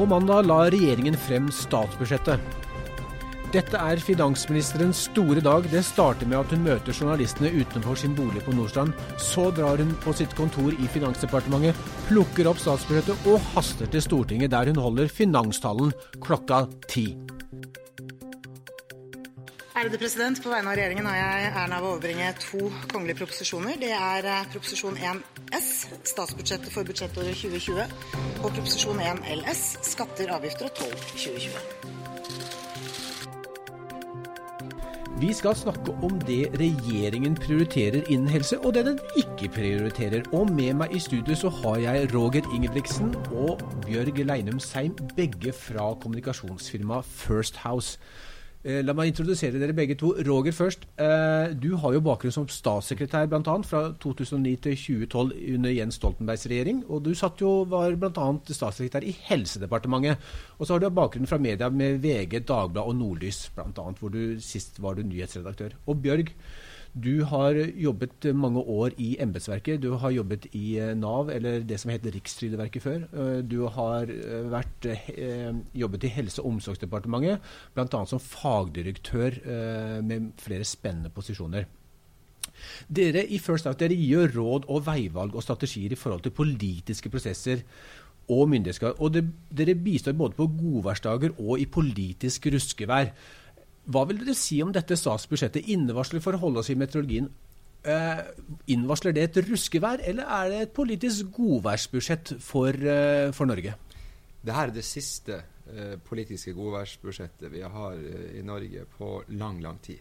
På mandag la regjeringen frem statsbudsjettet. Dette er finansministerens store dag. Det starter med at hun møter journalistene utenfor sin bolig på Nordstrand. Så drar hun på sitt kontor i Finansdepartementet, plukker opp statsbudsjettet og haster til Stortinget, der hun holder finanstallen klokka ti. På vegne av regjeringen har jeg æren av å overbringe to kongelige proposisjoner. Det er eh, proposisjon 1 S, statsbudsjettet for budsjettåret 2020, og proposisjon 1 LS, skatter, avgifter og toll 2020. Vi skal snakke om det regjeringen prioriterer innen helse, og det den ikke prioriterer. Og med meg i studio så har jeg Roger Ingebrigtsen og Bjørg Leinum Seim, begge fra kommunikasjonsfirmaet First House. Eh, la meg introdusere dere begge to. Roger først. Eh, du har jo bakgrunn som statssekretær bl.a. fra 2009 til 2012 under Jens Stoltenbergs regjering. Og du satt jo, var bl.a. statssekretær i Helsedepartementet. Og så har du bakgrunn fra media med VG, Dagbladet og Nordlys bl.a., hvor du sist var du nyhetsredaktør. Og Bjørg, du har jobbet mange år i embetsverket. Du har jobbet i eh, Nav, eller det som het Rikstrygdeverket før. Eh, du har eh, vært, jobbet i Helse- og omsorgsdepartementet, bl.a. som fagdirektør med flere spennende posisjoner. Dere i First Out dere gir råd og veivalg og strategier i forhold til politiske prosesser og myndighetskrav. Og dere bistår både på godværsdager og i politisk ruskevær. Hva vil dere si om dette statsbudsjettet? Innevarsler for å holde oss i meteorologien. Eh, innvarsler det et ruskevær, eller er det et politisk godværsbudsjett for, eh, for Norge? Dette er det siste eh, politiske godværsbudsjettet vi har i Norge på lang, lang tid.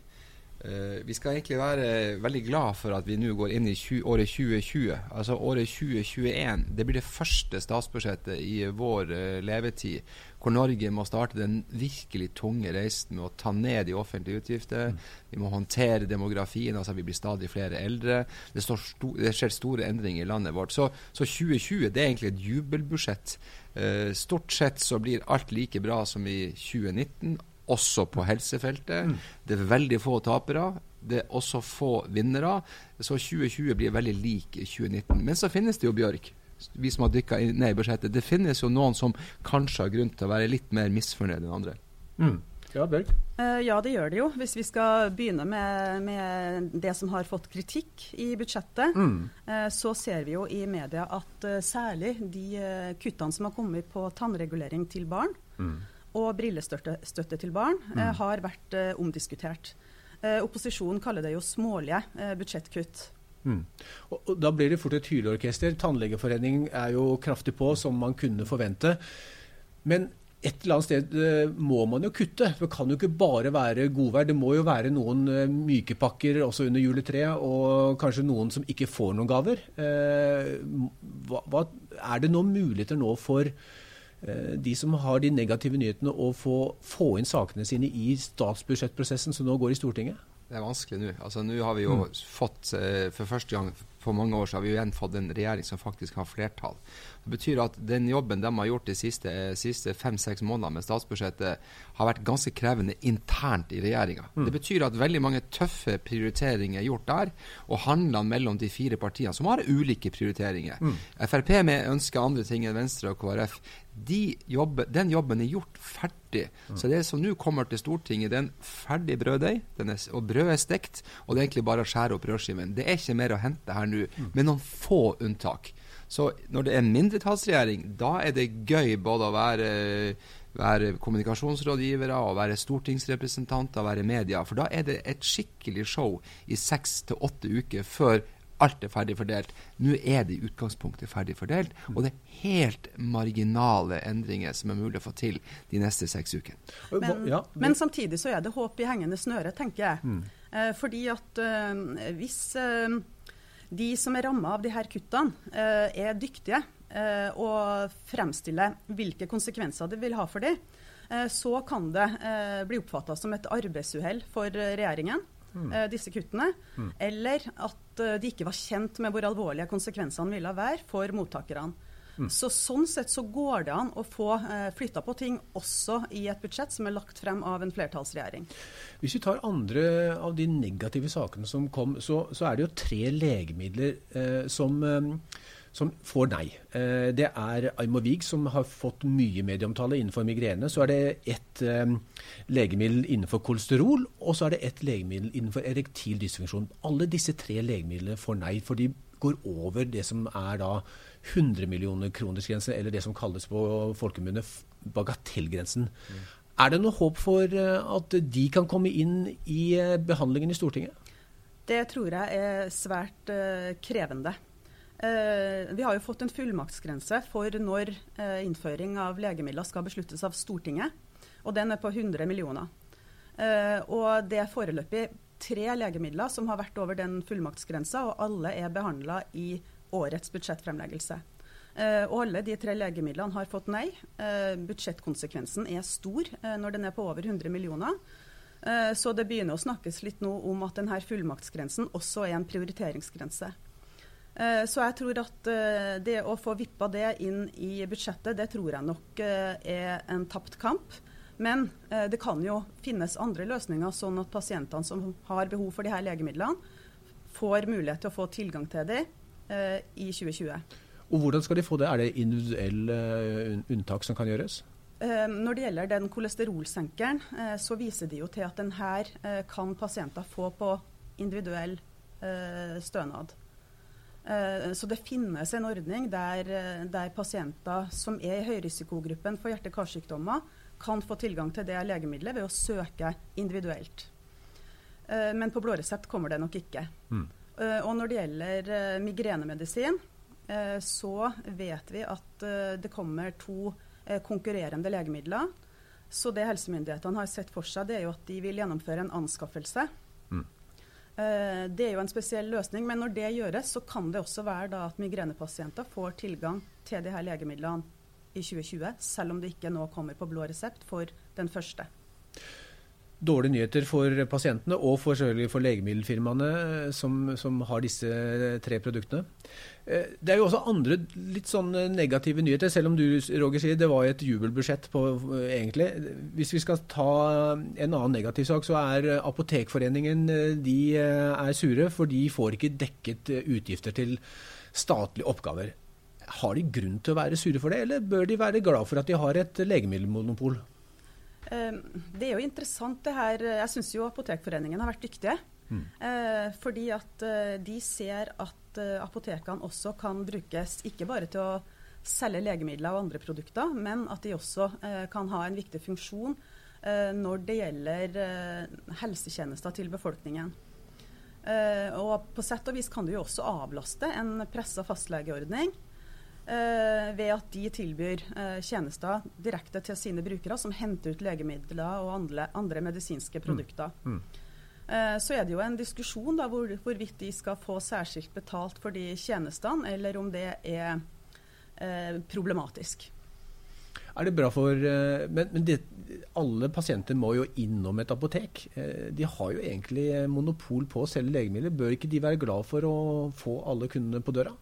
Vi skal egentlig være veldig glad for at vi nå går inn i 20, året 2020. Altså året 2021. Det blir det første statsbudsjettet i vår levetid hvor Norge må starte den virkelig tunge reisen med å ta ned de offentlige utgifter. Mm. Vi må håndtere demografien, altså vi blir stadig flere eldre. Det, sto, det skjer store endringer i landet vårt. Så, så 2020 det er egentlig et jubelbudsjett. Uh, stort sett så blir alt like bra som i 2019, også på helsefeltet. Mm. Det er veldig få tapere. Det er også få vinnere. Så 2020 blir veldig lik 2019. Men så finnes det jo Bjørk vi som har dykka ned i budsjettet, det finnes jo noen som kanskje har grunn til å være litt mer misfornøyd enn andre. Mm. Ja, Berg? Uh, ja, det gjør det jo. Hvis vi skal begynne med, med det som har fått kritikk i budsjettet, mm. uh, så ser vi jo i media at uh, særlig de kuttene som har kommet på tannregulering til barn, mm. Og brillestøtte til barn, mm. har vært omdiskutert. opposisjonen kaller det jo smålige budsjettkutt. Mm. Og, Da blir det fort et hyleorkester. Tannlegeforeningen er jo kraftig på, som man kunne forvente. Men et eller annet sted må man jo kutte. Det kan jo ikke bare være godvær. Det må jo være noen myke pakker også under juletreet, og kanskje noen som ikke får noen gaver. Hva, hva, er det noen muligheter nå for de som har de negative nyhetene, å få, få inn sakene sine i statsbudsjettprosessen som nå går i Stortinget? Det er vanskelig nå. Altså, nå har vi jo mm. fått, eh, For første gang på mange år så har vi jo igjen fått en regjering som faktisk har flertall. Det betyr at den jobben de har gjort de siste, siste fem-seks månedene med statsbudsjettet, har vært ganske krevende internt i regjeringa. Mm. Det betyr at veldig mange tøffe prioriteringer er gjort der, og handlene mellom de fire partiene, som har ulike prioriteringer. Mm. Frp med ønsker andre ting enn Venstre og KrF. De jobbe, den jobben er gjort ferdig. Mm. Så det som nå kommer til Stortinget, det er en ferdig brøddeig, og brødet er stekt, og det er egentlig bare å skjære opp brødskiven. Det er ikke mer å hente her nå, mm. med noen få unntak. Så når det er en mindretallsregjering, da er det gøy både å være, være kommunikasjonsrådgivere og være stortingsrepresentanter og være media. For da er det et skikkelig show i seks til åtte uker før alt er ferdig fordelt. Nå er det i utgangspunktet ferdig fordelt, og det er helt marginale endringer som er mulig å få til de neste seks ukene. Men, ja, men, samtidig så er det håp i hengende snøre, tenker jeg. Mm. Eh, fordi at eh, hvis eh, de som er ramma av de her kuttene, eh, er dyktige eh, og fremstiller hvilke konsekvenser det vil ha for dem, eh, så kan det bli oppfatta som et arbeidsuhell for regjeringen. Mm. disse kuttene, mm. eller at de ikke var kjent med hvor alvorlige konsekvensene ville være for mottakerne. Mm. Så Sånn sett så går det an å få eh, flytta på ting også i et budsjett som er lagt frem av en flertallsregjering. Hvis vi tar andre av de negative sakene som kom, så, så er det jo tre legemidler eh, som, eh, som får nei. Eh, det er Aimovig som har fått mye medieomtale innenfor migrene. Så er det ett eh, legemiddel innenfor kolesterol, og så er det ett legemiddel innenfor erektil dysfunksjon. Alle disse tre legemidlene får nei, for de går over det som er da 100 millioner kroners grense, eller det som kalles på folkemunne bagatellgrensen. Mm. Er det noe håp for eh, at de kan komme inn i behandlingen i Stortinget? Det tror jeg er svært krevende. Uh, vi har jo fått en fullmaktsgrense for når uh, innføring av legemidler skal besluttes av Stortinget. Og den er på 100 millioner. og det er foreløpig tre legemidler som har vært over den fullmaktsgrensa, og alle er behandla i årets budsjettfremleggelse. og alle de tre legemidlene har fått nei. budsjettkonsekvensen er stor når den er på over 100 millioner. Eh, så det begynner å snakkes litt nå om at denne fullmaktsgrensen også er en prioriteringsgrense. Eh, så jeg tror at eh, det å få vippa det inn i budsjettet, det tror jeg nok er en tapt kamp. Men det kan jo finnes andre løsninger, sånn at pasientene som har behov for de her legemidlene, får mulighet til å få tilgang til dem i 2020. Og Hvordan skal de få det? Er det individuelle unntak som kan gjøres? Når det gjelder den kolesterolsenkeren, eh, så viser de jo til at den her eh, kan pasienter få på individuell eh, stønad. Så det finnes en ordning der, der pasienter som er i høyrisikogruppen for hjerte-karsykdommer, kan få tilgang til det legemiddelet ved å søke individuelt. Men på blå resept kommer det nok ikke. Mm. Og når det gjelder migrenemedisin, så vet vi at det kommer to Eh, konkurrerende legemidler. Så det helsemyndighetene har sett for seg, det er jo at de vil gjennomføre en anskaffelse. Mm. Eh, det er jo en spesiell løsning, men når det gjøres, så kan det også være at migrenepasienter får tilgang til de her legemidlene i 2020, selv om det ikke nå kommer på blå resept for den første dårlige nyheter for pasientene og for, for legemiddelfirmaene eh, som, som, har disse tre produktene. Eh, det er jo også andre litt sånn negative nyheter, selv om du Roger, sier det var et jubelbudsjett på, eh, egentlig. Hvis vi skal ta en annen negativ sak, så er Apotekforeningen de er sure, for de får ikke dekket utgifter til statlige oppgaver. Har de grunn til å være sure for det, eller bør de være glad for at de har et legemiddelmonopol? Ehm, det er jo interessant det her. Jeg syns jo Apotekforeningen har vært dyktige. Mm. Eh, fordi at eh, de ser at eh, apotekene også kan brukes ikke bare til å selge legemidler og andre produkter, men at de også kan ha en viktig funksjon når det gjelder helsetjenester til befolkningen. og på sett og vis kan du jo også avlaste en pressa fastlegeordning eh, ved at de tilbyr eh, tjenester direkte til sine brukere, som henter ut legemidler og andre, andre medisinske produkter. Mm. Mm. Eh, så er det jo en diskusjon da, hvor, hvorvidt de skal få særskilt betalt for de tjenestene, eller om det er eh, problematisk. Er det bra for eh, Men, men det, alle pasienter må jo innom et apotek. Eh, de har jo egentlig monopol på å selge legemidler. Bør ikke de være glad for å få alle kundene på døra?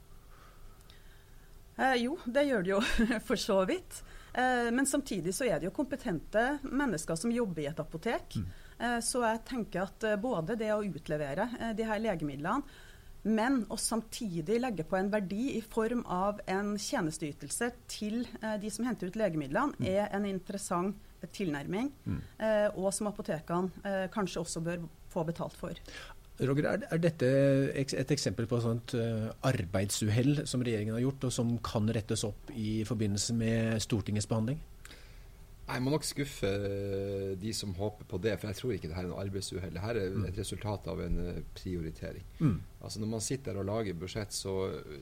Eh, jo, det gjør det jo for så vidt. Eh, men samtidig så er det jo kompetente mennesker som jobber i et apotek. Mm. Eh, så jeg tenker at eh, både det å utlevere eh, de her legemidlene, men å samtidig legge på en verdi i form av en tjenesteytelse til eh, de som henter ut legemidlene, mm. er en interessant tilnærming. Mm. og som apotekene kanskje også bør få betalt for. Roger, er, dette et eksempel på et sånt uh, arbeidsuhell som regjeringen har gjort, og som kan rettes opp i forbindelse med Stortingets behandling? Jeg må nok skuffe eh, de som håper på det, for jeg tror ikke det her er noe arbeidsuhell. her er mm. et resultat av en uh, prioritering. Mm. Altså Når man sitter og lager budsjett, så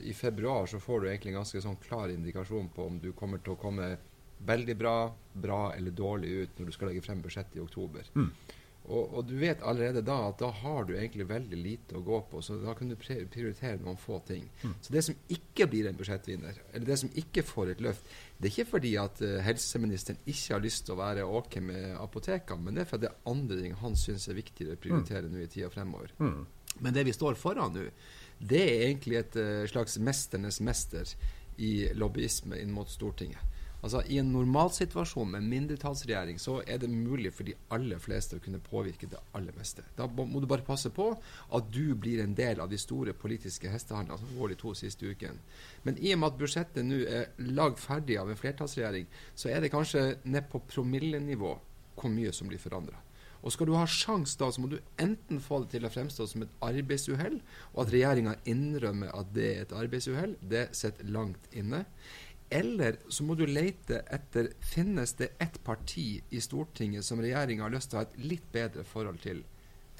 i februar så får du egentlig en ganske sånn klar indikasjon på om du kommer til å komme veldig bra, bra eller dårlig ut når du skal legge frem budsjettet i oktober. Mm. Og, og, du vet allerede da at da har du egentlig veldig lite å gå på, så da kan du prioritere noen få ting. Mm. Så det som ikke blir en budsjettvinner, eller det som ikke får et løft, det er ikke fordi at uh, helseministeren ikke har lyst til å være OK med apotekene, men det er fordi det er andre ting han syns er viktigere å prioritere mm. nå i tida fremover. Mm. Men det vi står foran nå, det er egentlig et uh, slags mesternes mester i lobbyisme inn mot Stortinget. Altså I en normalsituasjon med mindretallsregjering så er det mulig for de aller fleste å kunne påvirke det aller meste. Da må du bare passe på at du blir en del av de store politiske hestehandlene som går de to siste ukene. Men i og med at budsjettet nå er lagd ferdig av en flertallsregjering, så er det kanskje ned på promillenivå hvor mye som blir forandra. Og Skal du ha sjans da, så må du enten få det til å fremstå som et arbeidsuhell, og at regjeringa innrømmer at det er et arbeidsuhell. Det sitter langt inne. Eller så må du lete etter finnes det ett parti i Stortinget som regjeringa har lyst til å ha et litt bedre forhold til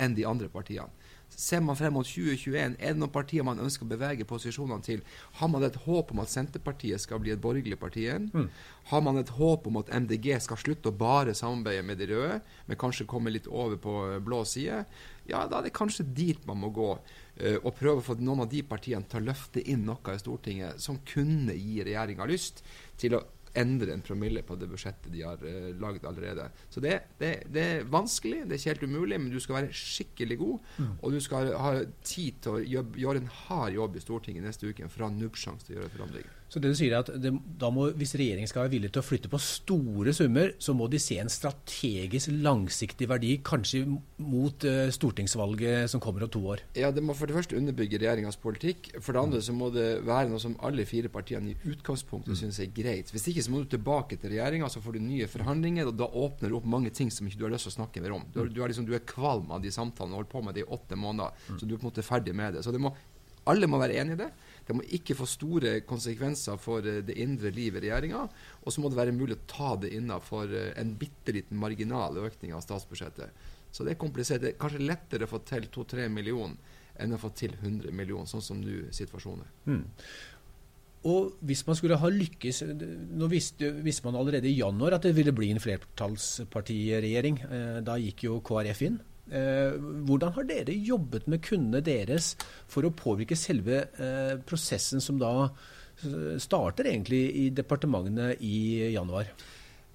enn de andre partiene. Ser man frem mot 2021, er det noen partier man ønsker å bevege posisjonene til? Har man et håp om at Senterpartiet skal bli et borgerlig parti igjen? Mm. Har man et håp om at MDG skal slutte å bare samarbeide med de røde, men kanskje komme litt over på blå side? Ja, da er det kanskje dit man må gå. Uh, og prøve å få noen av de partiene til å løfte inn noe i Stortinget som kunne gi regjeringa lyst til å endre en promille på det budsjettet de har uh, lagd allerede. Så det, det, det, er vanskelig, det er ikke helt umulig, men du skal være skikkelig god. Mm. Og du skal ha tid til å gjøre, gjøre en hard jobb i Stortinget neste uke for å ha nubbsjanse til å gjøre forandringer. Så det du sier er at det, da må, Hvis regjeringen skal være villig til å flytte på store summer, så må de se en strategisk langsiktig verdi, kanskje mot uh, stortingsvalget som kommer om to år? Ja, Det må for det første underbygge regjeringas politikk. For det andre så må det være noe som alle fire partiene i utgangspunktet mm. syns er greit. Hvis ikke så må du tilbake til regjeringa, så får du nye forhandlinger, og da åpner du opp mange ting som ikke du har lyst til å snakke mer om. Du, du, er, liksom, du er kvalm av de samtalene og holdt på med det i åtte måneder, mm. så du er på en måte ferdig med det. Så det må, alle må være enig i det. Det må ikke få store konsekvenser for eh, det indre livet i regjeringa. Og så må det være mulig å ta det innenfor eh, en bitte liten marginal økning av statsbudsjettet. Så det er komplisert. Det er kanskje lettere å få til 2-3 millioner enn å få til 100 millioner, sånn som nå situasjonen er. Mm. Og hvis man skulle ha lykkes Nå visste, visste, man allerede i januar at det ville bli en flertallspartiregjering. Eh, da gikk jo KrF inn. Eh, hvordan har dere jobbet med kundene deres for å påvirke selve eh, prosessen som da starter egentlig i departementene i januar?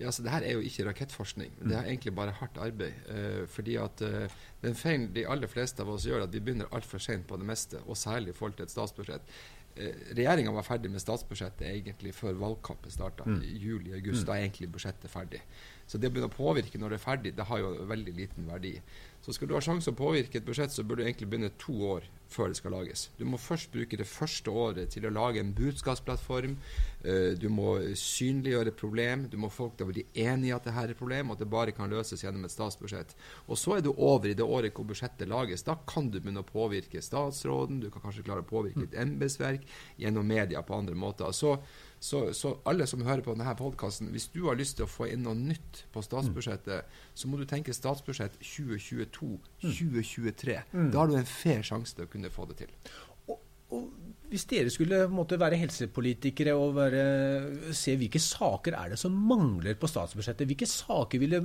Ja, så det her er jo ikke rakettforskning. Det er egentlig bare hardt arbeid. Eh, fordi at eh, Den feilen de aller fleste av oss gjør, at vi begynner altfor sent på det meste, og særlig i forhold til et statsbudsjett. Eh, Regjeringa var ferdig med statsbudsjettet egentlig før valgkampen starta, mm. i juli-august. Mm. Da er egentlig budsjettet ferdig. Så det å begynne å påvirke når det er ferdig, det har jo veldig liten verdi. Så skal du ha sjanse å påvirke et budsjett, så bør du egentlig begynne to år før det skal lages. Du må først bruke det første året til å lage en budskapsplattform. Uh, du må synliggjøre problem. Du må få folk til å bli enig i at det her er et problem, og at det bare kan løses gjennom et statsbudsjett. Og så er du over i det året hvor budsjettet lages. Da kan du begynne å påvirke statsråden, du kan kanskje klare å påvirke et embetsverk gjennom media på andre måter. Så så, så, alle som hører på denne podkasten, hvis du har lyst til å få inn noe nytt på statsbudsjettet, mm. så må du tenke statsbudsjett 2022-2023. Mm. Da har du en fair sjanse til å kunne få det til. Og, og hvis dere skulle måtte være helsepolitikere og være, se hvilke saker er det som mangler på statsbudsjettet, hvilke saker ville,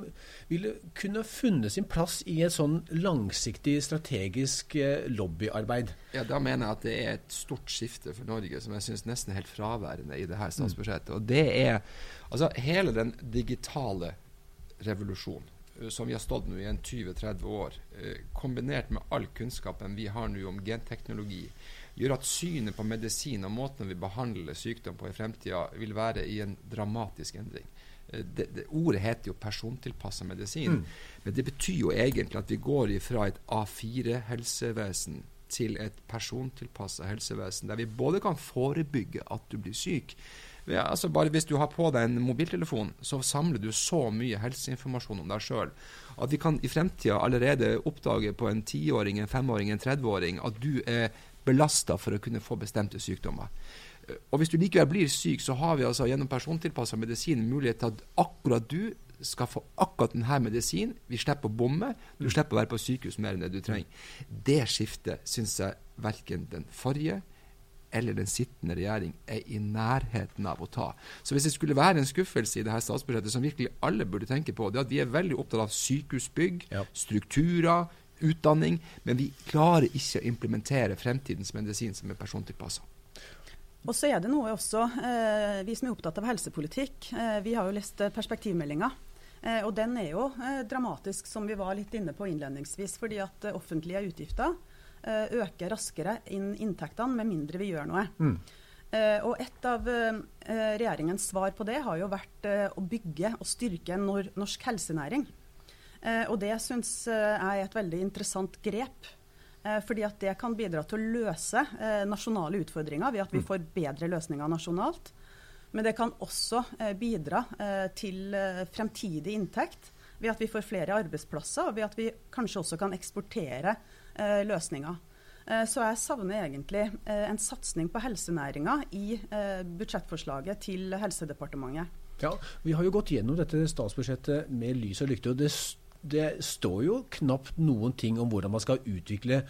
ville kunne funnet sin plass i et sånn langsiktig strategisk eh, lobbyarbeid? Ja, Da mener jeg at det er et stort skifte for Norge som jeg syns nesten er helt fraværende i det her statsbudsjettet. Og det er altså hele den digitale revolusjonen eh, som vi har stått nå i en 20-30 år, eh, kombinert med all kunnskapen vi har nå om genteknologi, gjør at synet på medisin og måten vi behandler sykdom på i fremtida, vil være i en dramatisk endring. Eh, det, det, ordet heter jo persontilpassa medisin, mm. men det betyr jo egentlig at vi går fra et A4-helsevesen til et persontilpassa helsevesen, der vi både kan forebygge at du blir syk, ja, altså bare Hvis du har på deg en mobiltelefon, så samler du så mye helseinformasjon om deg sjøl at vi kan i fremtida allerede oppdage på en tiåring, en femåring, en 30-åring at du er belasta for å kunne få bestemte sykdommer. Eh, og Hvis du likevel blir syk, så har vi altså gjennom persontilpassa medisin mulighet til at akkurat du skal få akkurat denne medisinen. Vi slipper å bomme. Du slipper å være på sykehus mer enn det du trenger. Det skiftet syns jeg verken den forrige eller den sittende regjering er i nærheten av å ta. Så hvis det skulle være en skuffelse i dette statsbudsjettet som virkelig alle burde tenke på, det er at vi er veldig opptatt av sykehusbygg, ja. strukturer, utdanning, men vi klarer ikke å implementere fremtidens medisin som er persontilpassa. Og så er det noe også, eh, Vi som er opptatt av helsepolitikk, eh, vi har jo lest eh, perspektivmeldinga. Eh, og den er jo eh, dramatisk, som vi var litt inne på innledningsvis. Fordi at eh, offentlige utgifter øker raskere enn inntektene, med mindre vi gjør noe. Mm. Eh, og Et av eh, regjeringens svar på det har jo vært eh, å bygge og styrke nor norsk helsenæring. Eh, og Det syns jeg er et veldig interessant grep. Eh, fordi at Det kan bidra til å løse nasjonale utfordringer ved at vi mm. får bedre løsninger nasjonalt. Men det kan også bidra til fremtidig inntekt ved at vi får flere arbeidsplasser, og ved at vi kanskje også kan eksportere løsninger. Eh, så jeg savner egentlig eh, en satsing på helsenæringa i eh, budsjettforslaget til Helsedepartementet. Ja, Vi har jo gått gjennom dette statsbudsjettet med lys og lykte. og det, det står jo knapt noen ting om hvordan man skal utvikle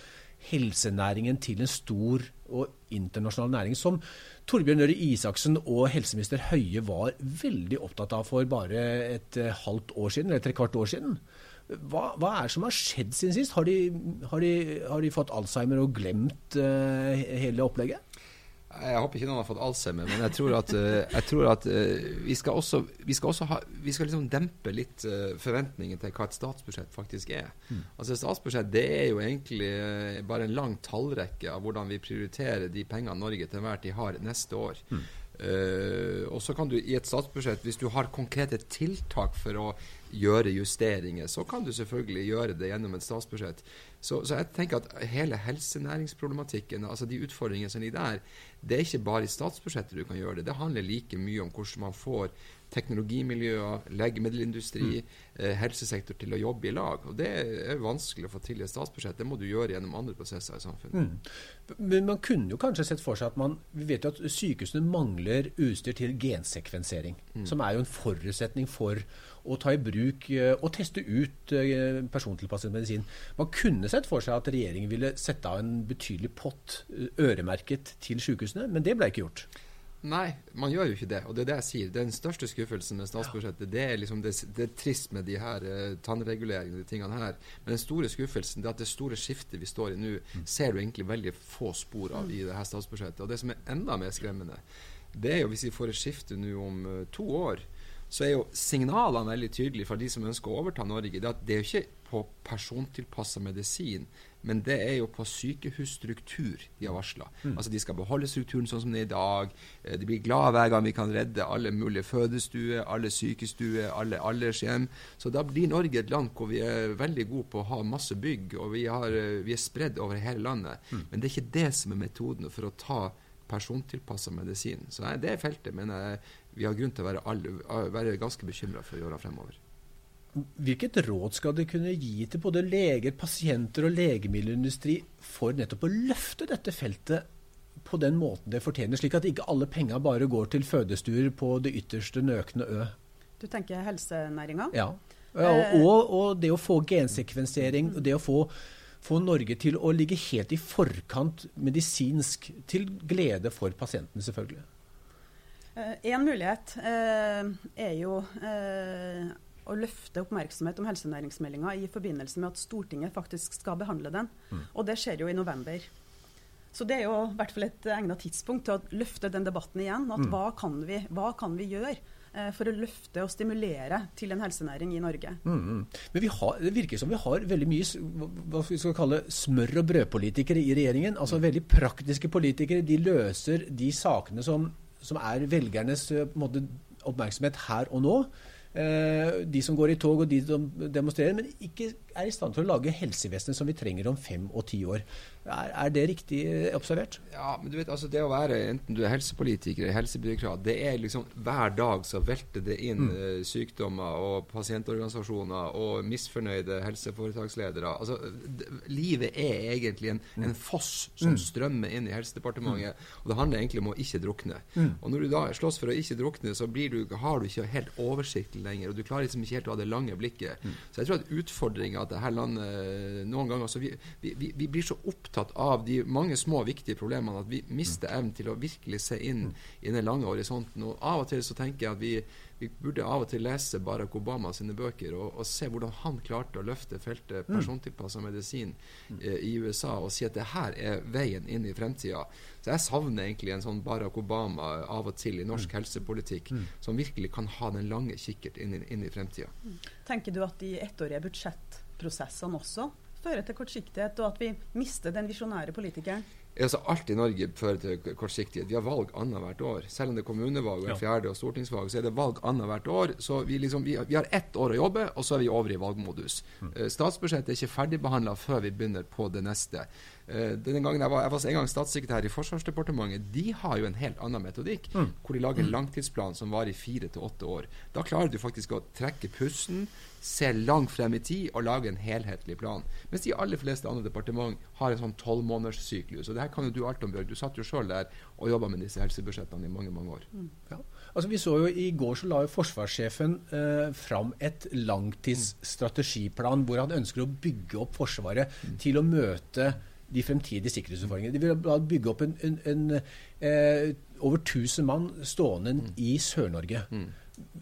helsenæringen til en stor og internasjonal næring, som Torbjørn Røe Isaksen og helseminister Høie var veldig opptatt av for bare et halvt år siden, eller et kvart år siden. Hva, hva, er det som har skjedd siden sist? Har de, har de, har de fått Alzheimer og glemt uh, hele opplegget? Jeg håper ikke noen har fått Alzheimer, men jeg tror at, uh, jeg tror at uh, vi skal også, vi skal også ha, vi skal liksom dempe litt forventningen til hva et statsbudsjett faktisk er. Mm. Altså Et statsbudsjett det er jo egentlig bare en lang tallrekke av hvordan vi prioriterer de pengene Norge til enhver tid har neste år. Mm. Uh, og så kan du i et statsbudsjett, hvis du har konkrete tiltak for å gjøre justeringer, så kan du selvfølgelig gjøre det gjennom et statsbudsjett. Så, så jeg tenker at hele helsenæringsproblematikken, altså de utfordringene som ligger der, det er ikke bare i statsbudsjettet du kan gjøre det. Det handler like mye om hvordan man får teknologimiljøer, legemiddelindustri, mm. eh, helsesektor til å jobbe i lag. Og Det er vanskelig å få til i et statsbudsjett. Det må du gjøre gjennom andre prosesser i samfunnet. Mm. Men man kunne jo kanskje sett for seg at man Vi vet jo at sykehusene mangler utstyr til gensekvensering, mm. som er jo en forutsetning for å ta i bruk eh, og teste ut eh, persontilpasset medisin. Man kunne sett for seg at regjeringen ville sette av en betydelig pott eh, øremerket til sykehusene, men det ble ikke gjort. Nei, man gjør jo ikke det. Og det er det jeg sier. Den største skuffelsen med statsbudsjettet, det er liksom det, det er trist med de her uh, tannreguleringene, de tingene her. Men den store skuffelsen det er at det store skiftet vi står i nå, mm. ser du egentlig veldig få spor av i det her statsbudsjettet. Og det som er enda mer skremmende, det er jo hvis vi får et skifte nå om uh, to år, så er jo signalene veldig tydelige fra de som ønsker å overta Norge. Det, at det er jo ikke på persontilpassa medisin, men det er jo på sykehusstruktur de har varsla. Mm. Altså de skal beholde strukturen sånn som den er i dag. Eh, de blir glade hver gang vi kan redde alle mulige fødestuer, alle sykestuer, alle aldershjem. Så da blir Norge et land hvor vi er veldig gode på å ha masse bygg, og vi, har, eh, vi er spredd over hele landet. Mm. Men det er ikke det som er metoden for å ta persontilpassa medisin. Så nei, det feltet mener jeg vi har grunn til å være, all, være ganske bekymra for i åra fremover. Hvilket råd skal du kunne gi til både leger, pasienter og legemiddelindustri for nettopp å løfte dette feltet på den måten det fortjener, slik at ikke alle penga bare går til fødestuer på det ytterste nøkne ø? Du tenker helsenæringa? Ja. ja og, og, og, det å få gensekvensering, og det å få, få Norge til å ligge helt i forkant medisinsk, til glede for pasientene, selvfølgelig. En uh, mulighet uh, er jo uh, å løfte oppmerksomhet om helsenæringsmeldinga i forbindelse med at Stortinget faktisk skal behandle den. Mm. Og det skjer jo i november. Så det er jo i hvert fall et egnet tidspunkt til å løfte den debatten igjen. at mm. hva, kan vi, hva, kan vi, gjøre eh, for å løfte og stimulere til en helsenæring i Norge? Mm. Men har, det virker som vi har veldig mye hva vi skal kalle smør- og brødpolitikere i regjeringen. Altså mm. veldig praktiske politikere. De løser de sakene som, som er velgernes måte, oppmerksomhet her og nå. Eh, de som går i tog og de som demonstrerer, men ikke er i stand til å lage helsevesenet som vi trenger om fem og ti år. Er, er, det riktig observert? Ja, men du vet, altså det å være enten du er helsepolitiker eller helsebyråkrat, det er liksom hver dag så velter det inn mm. uh, sykdommer og pasientorganisasjoner og misfornøyde helseforetaksledere. Altså, livet er egentlig en, mm. en foss som mm. strømmer inn i Helsedepartementet, mm. og det handler egentlig om å ikke drukne. Mm. Og når du da slåss for å ikke drukne, så du, har du ikke helt oversikt lenger, og du klarer liksom ikke helt å ha det lange blikket. Mm. Så jeg tror at utfordringa at dette landet noen ganger altså vi, vi, vi, blir så opptatt av de mange små, viktige problemene at vi mister evnen til å virkelig se inn i den lange horisonten. Og av og til så tenker jeg at vi, vi burde av og til lese Barack Obama sine bøker og, og se hvordan han klarte å løfte feltet mm. persontilpassa medisin eh, i USA og si at det her er veien inn i fremtida. Så jeg savner egentlig en sånn Barack Obama av og til i norsk mm. helsepolitikk, mm. som virkelig kan ha den lange kikkert inn, inn i fremtida. Tenker du at de ettårige budsjettprosessene også fører til kortsiktighet, og at vi mister den visjonære politikeren? Altså alt i Norge fører til kortsiktighet. Vi har valg annethvert år. Selv om det er kommunevalg og fjerde og stortingsvalg, så er det valg annethvert år. Så vi, liksom, vi, vi har ett år å jobbe, og så er vi over i valgmodus. Mm. Statsbudsjettet er ikke ferdigbehandla før vi begynner på det neste. Denne gangen jeg var, jeg var en gang statssekretær i Forsvarsdepartementet. De har jo en helt annen metodikk, hvor de lager langtidsplan som varer i fire til åtte år. Da klarer du faktisk å trekke pusten, se langt frem i tid og lage en helhetlig plan. Mens de aller fleste andre departement har en sånn tolvmånederssyklus. Og det her kan jo du alt om, Bjørg. Du satt jo sjøl der og jobba med disse helsebudsjettene i mange, mange år. Ja. Altså vi så jo I går så la jo forsvarssjefen eh, fram et langtidsstrategiplan hvor han ønsker å bygge opp Forsvaret til å møte de fremtidige sikkerhetsutfordringene. De vil bygge opp en, en, en eh, over 1000 mann stående i Sør-Norge.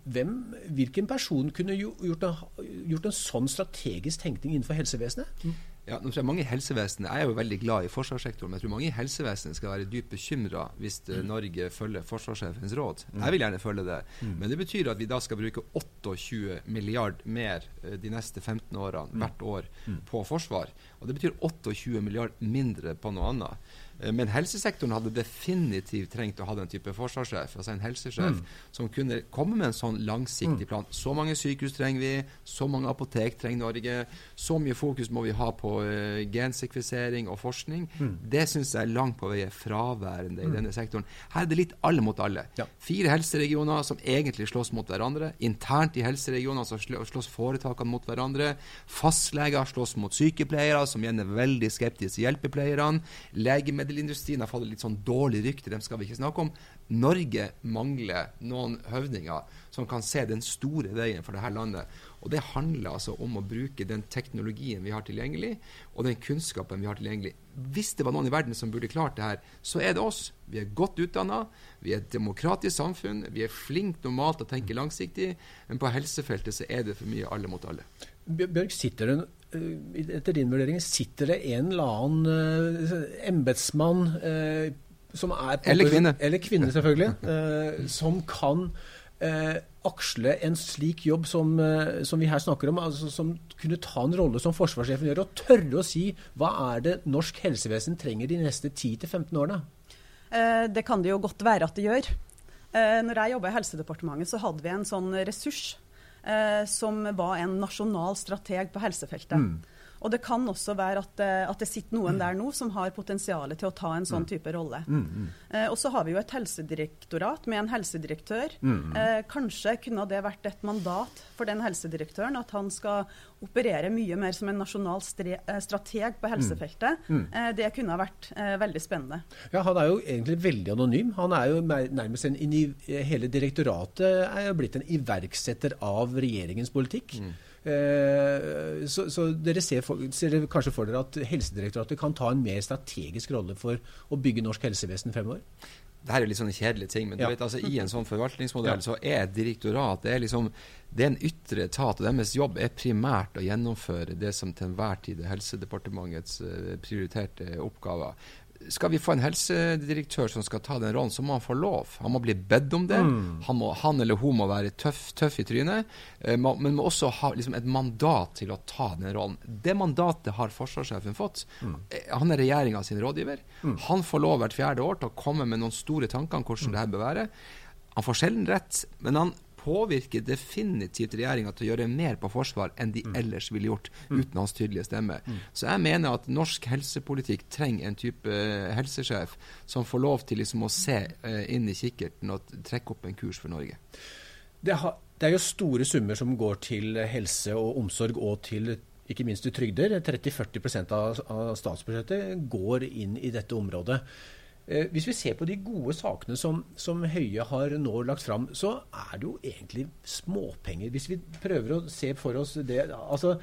Hvem, hvilken person kunne gjort en, gjort en sånn strategisk tenkning innenfor helsevesenet? Ja, nå tror jeg mange i helsevesenet, Jeg er jo veldig glad i forsvarssektoren, men jeg tror mange i helsevesenet skal være dypt bekymra hvis mm. Norge følger forsvarssjefens råd. Jeg vil gjerne følge det. Men det betyr at vi da skal bruke 28 milliard mer eh, de neste 15 årene hvert år på forsvar. Og det betyr 28 milliard mindre på noe annet. Eh, Men helsesektoren hadde definitivt trengt å ha den type forsvarssjef, altså en helsesjef, som kunne komme med en sånn langsiktig plan. Så mange sykehus trenger vi, så mange apotek trenger Norge, så mye fokus må vi ha på uh, gensekvisering og forskning. Det syns jeg langt på vei er fraværende i denne sektoren. Her er det litt alle mot alle. Ja. Fire helseregioner som egentlig slåss mot hverandre. Internt i helseregionene så slåss foretakene mot hverandre. Fastleger slåss mot sykepleiere, som igjen er veldig skeptiske til hjelpepleierne. Legemiddelindustrien har fått litt sånn dårlig rykte, dem skal vi ikke snakke om. Norge mangler noen høvdinger som kan se den store veien for dette landet. Og det handler altså om å bruke den teknologien vi har tilgjengelig, og den kunnskapen vi har tilgjengelig. Hvis det var noen i verden som burde klart det her, så er det oss. Vi er godt utdanna, vi er et demokratisk samfunn, vi er flinke normalt til å tenke langsiktig, men på helsefeltet så er det for mye alle mot alle. Bjør- Bjørg, sitter det, etter din vurdering, sitter det en eller annen uh, embetsmann eh, som er på- Eller kvinne. Eller kvinne, selvfølgelig. eh, som kan eh, aksle en slik jobb som, eh, som vi her snakker om. Altså, som kunne ta en rolle som forsvarssjefen gjør, og tørre å si hva er det norsk helsevesen trenger de neste 10-15 årene? Eh, Det kan det jo godt være at det gjør. Eh, Når jeg jobba i Helsedepartementet, så hadde vi en sånn ressurs eh, som var en nasjonal strateg på helsefeltet. Og det kan også være at, eh, at det sitter noen der nå som har potensial til å ta en sånn type rolle. Eh, og så har vi jo et helsedirektorat med en helsedirektør. Eh, kanskje kunne det vært et mandat for den helsedirektøren at han skal operere mye mer som en nasjonal stre eh, strateg på helsefeltet. Eh, det kunne ha vært eh, veldig spennende. Ja, Han er jo egentlig veldig anonym. Han er jo nærmest en, inni- Hele direktoratet er jo blitt en iverksetter av regjeringens politikk. Eh, så, så dere ser, for, ser dere kanskje for dere at Helsedirektoratet kan ta en mer strategisk rolle for å bygge norsk helsevesen fremover? det her er litt sånne kjedelige ting, men du Ja. vet, altså, i en sånn forvaltningsmodell Ja. så er et direktorat det er liksom, det er en ytre etat, og deres jobb er primært å gjennomføre det som til enhver tid er Helsedepartementets eh, prioriterte oppgaver. Skal vi få en helsedirektør som skal ta den rollen, så må han få lov. Han må bli bedt om det. Han, må, han eller hun må være tøff, tøff i trynet, eh, må- men må også ha liksom, et mandat til å ta den rollen. Det mandatet har forsvarssjefen fått. Mm. Han er regjeringa sin rådgiver. Han får lov hvert fjerde år til å komme med noen store tanker om hvordan det her bør være. Han får sjelden rett, men han påvirker definitivt regjeringa til å gjøre mer på forsvar enn de ellers ville gjort, uten hans tydelige stemme. Så jeg mener at norsk helsepolitikk trenger en type eh, helsesjef som får lov til liksom å se eh, inn i kikkerten og trekke opp en kurs for Norge. Det, har, det er jo store summer som går til helse og omsorg og til ikke minst til trygder. 30-40 av, av statsbudsjettet går inn i dette området. Eh, hvis vi ser på de gode sakene som, som Høie har nå lagt fram, så er det jo egentlig småpenger. Hvis vi prøver å se for oss det altså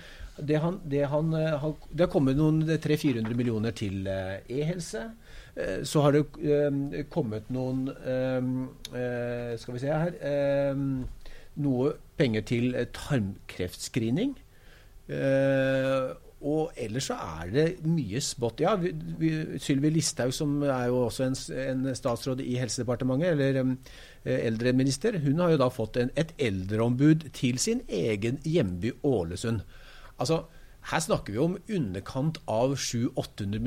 det, han, det, han, eh, det har kommet noen 300-400 millioner til eh, e-helse. Eh, Så har det kommet noen Skal vi se her Noe penger til tarmkreftscreening. Eh, og ellers så er det mye spot. Ja, vi, vi, Sylvi Listhaug, som er jo også en, en statsråd i Helsedepartementet, eller um, eh, eldreminister, hun har jo da fått en, et eldreombud til sin egen hjemby Ålesund. Altså, Her snakker vi om underkant av 700-800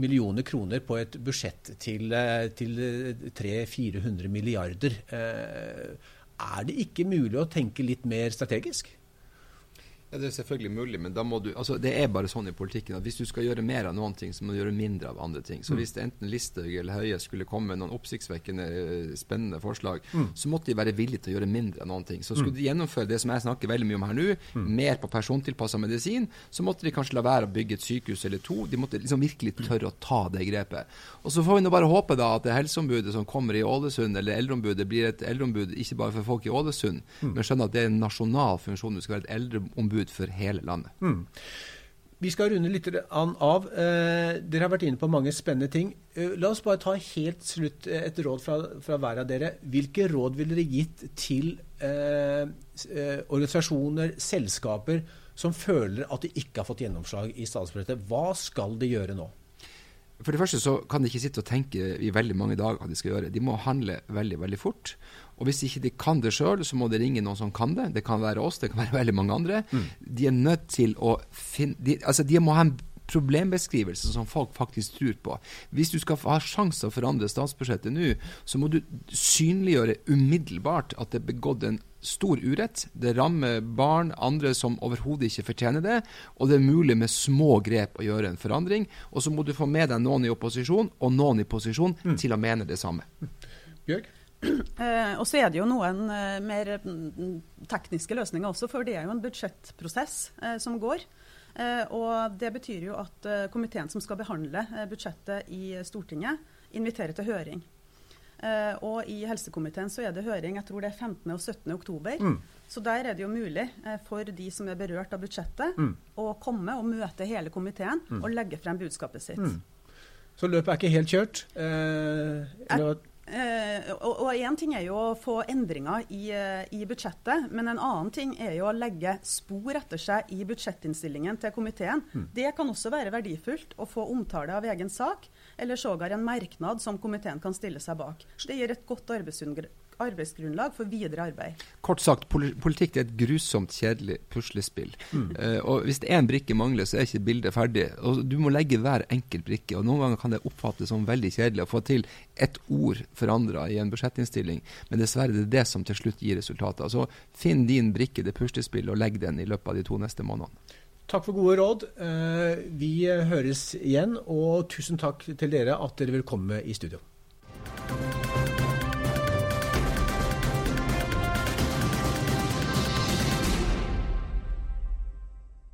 millioner kroner på et budsjett til, eh, til 300-400 milliarder. Er det ikke mulig å tenke litt mer strategisk? Ja, Det er selvfølgelig mulig, men da må du, altså det er bare sånn i politikken at hvis du skal gjøre mer av noen ting, så må du gjøre mindre av andre ting. Så mm. hvis det enten Listhaug eller Høie skulle komme med noen oppsiktsvekkende, eh, spennende forslag, mm. så måtte de være villige til å gjøre mindre av noen ting. Så skulle mm. de gjennomføre det som jeg snakker veldig mye om her nå, mm. mer på persontilpassa medisin, så måtte de kanskje la være å bygge et sykehus eller to. De måtte liksom virkelig tørre å ta det grepet. Og så får vi nå bare håpe da at det helseombudet som kommer i Ålesund, eller eldreombudet, blir et eldreombud ikke bare for folk i Ålesund, mm. men skjønner at det er en nasjonal funksjon. Du skal være et eldreombud tilbud for hele landet. Mm. Vi skal runde litt av. Eh, dere har vært inne på mange spennende ting. Eh, la oss bare ta helt slutt eh, et råd fra, fra hver av dere. Hvilke råd ville dere gitt til eh, organisasjoner, selskaper, som føler at de ikke har fått gjennomslag i statsbudsjettet? Hva skal de gjøre nå? For det første så kan de ikke sitte og tenke i veldig mange dager hva de skal gjøre. De må handle veldig veldig fort. Og hvis ikke de kan det sjøl, så må de ringe noen som kan det. Det kan være oss, det kan være veldig mange andre. Mm. De er nødt til å finne de, Altså, de må ha en problembeskrivelse som folk faktisk tror på. Hvis du skal ha sjanse å forandre statsbudsjettet nå, så må du synliggjøre umiddelbart at det er begått en stor urett. Det rammer barn, andre som overhodet ikke fortjener det. Og det er mulig med små grep å gjøre en forandring. Og så må du få med deg noen i opposisjon og noen i posisjon mm. til å mene det samme. Bjørg? Eh, og så er det jo noen eh, mer mm, tekniske løsninger også, for det er jo en budsjettprosess eh, som går. Eh, og Det betyr jo at komiteen som skal behandle eh, budsjettet i Stortinget, inviterer til høring. og i helsekomiteen så er det høring jeg tror det er 15. og 17. oktober. Mm. Så der er det jo mulig for de som er berørt av budsjettet, mm. å komme og møte hele komiteen mm. og legge frem budskapet sitt. Mm. Så løpet er ikke helt kjørt? Eh, eller? Eh, og Én ting er jo å få endringer i, eh, i, budsjettet, men en annen ting er jo å legge spor etter seg i budsjettinnstillingen til komiteen. Mm. Det kan også være verdifullt å få omtale av egen sak, eller sågar en merknad som komiteen kan stille seg bak. Det gir et godt arbeidsgrunnlag for videre arbeid. Kort sagt, politikk er et grusomt kjedelig puslespill. Mm. Uh, og Hvis én brikke mangler, så er ikke bildet ferdig. Og Du må legge hver enkelt brikke. og Noen ganger kan det oppfattes som veldig kjedelig å få til ett ord forandra i en budsjettinnstilling, men dessverre det er det som til slutt gir resultater. Så finn din brikke, det puslespillet, og legg den i løpet av de to neste månedene. Takk for gode råd. Eh, vi høres igjen, og tusen takk til dere at dere vil komme i studio.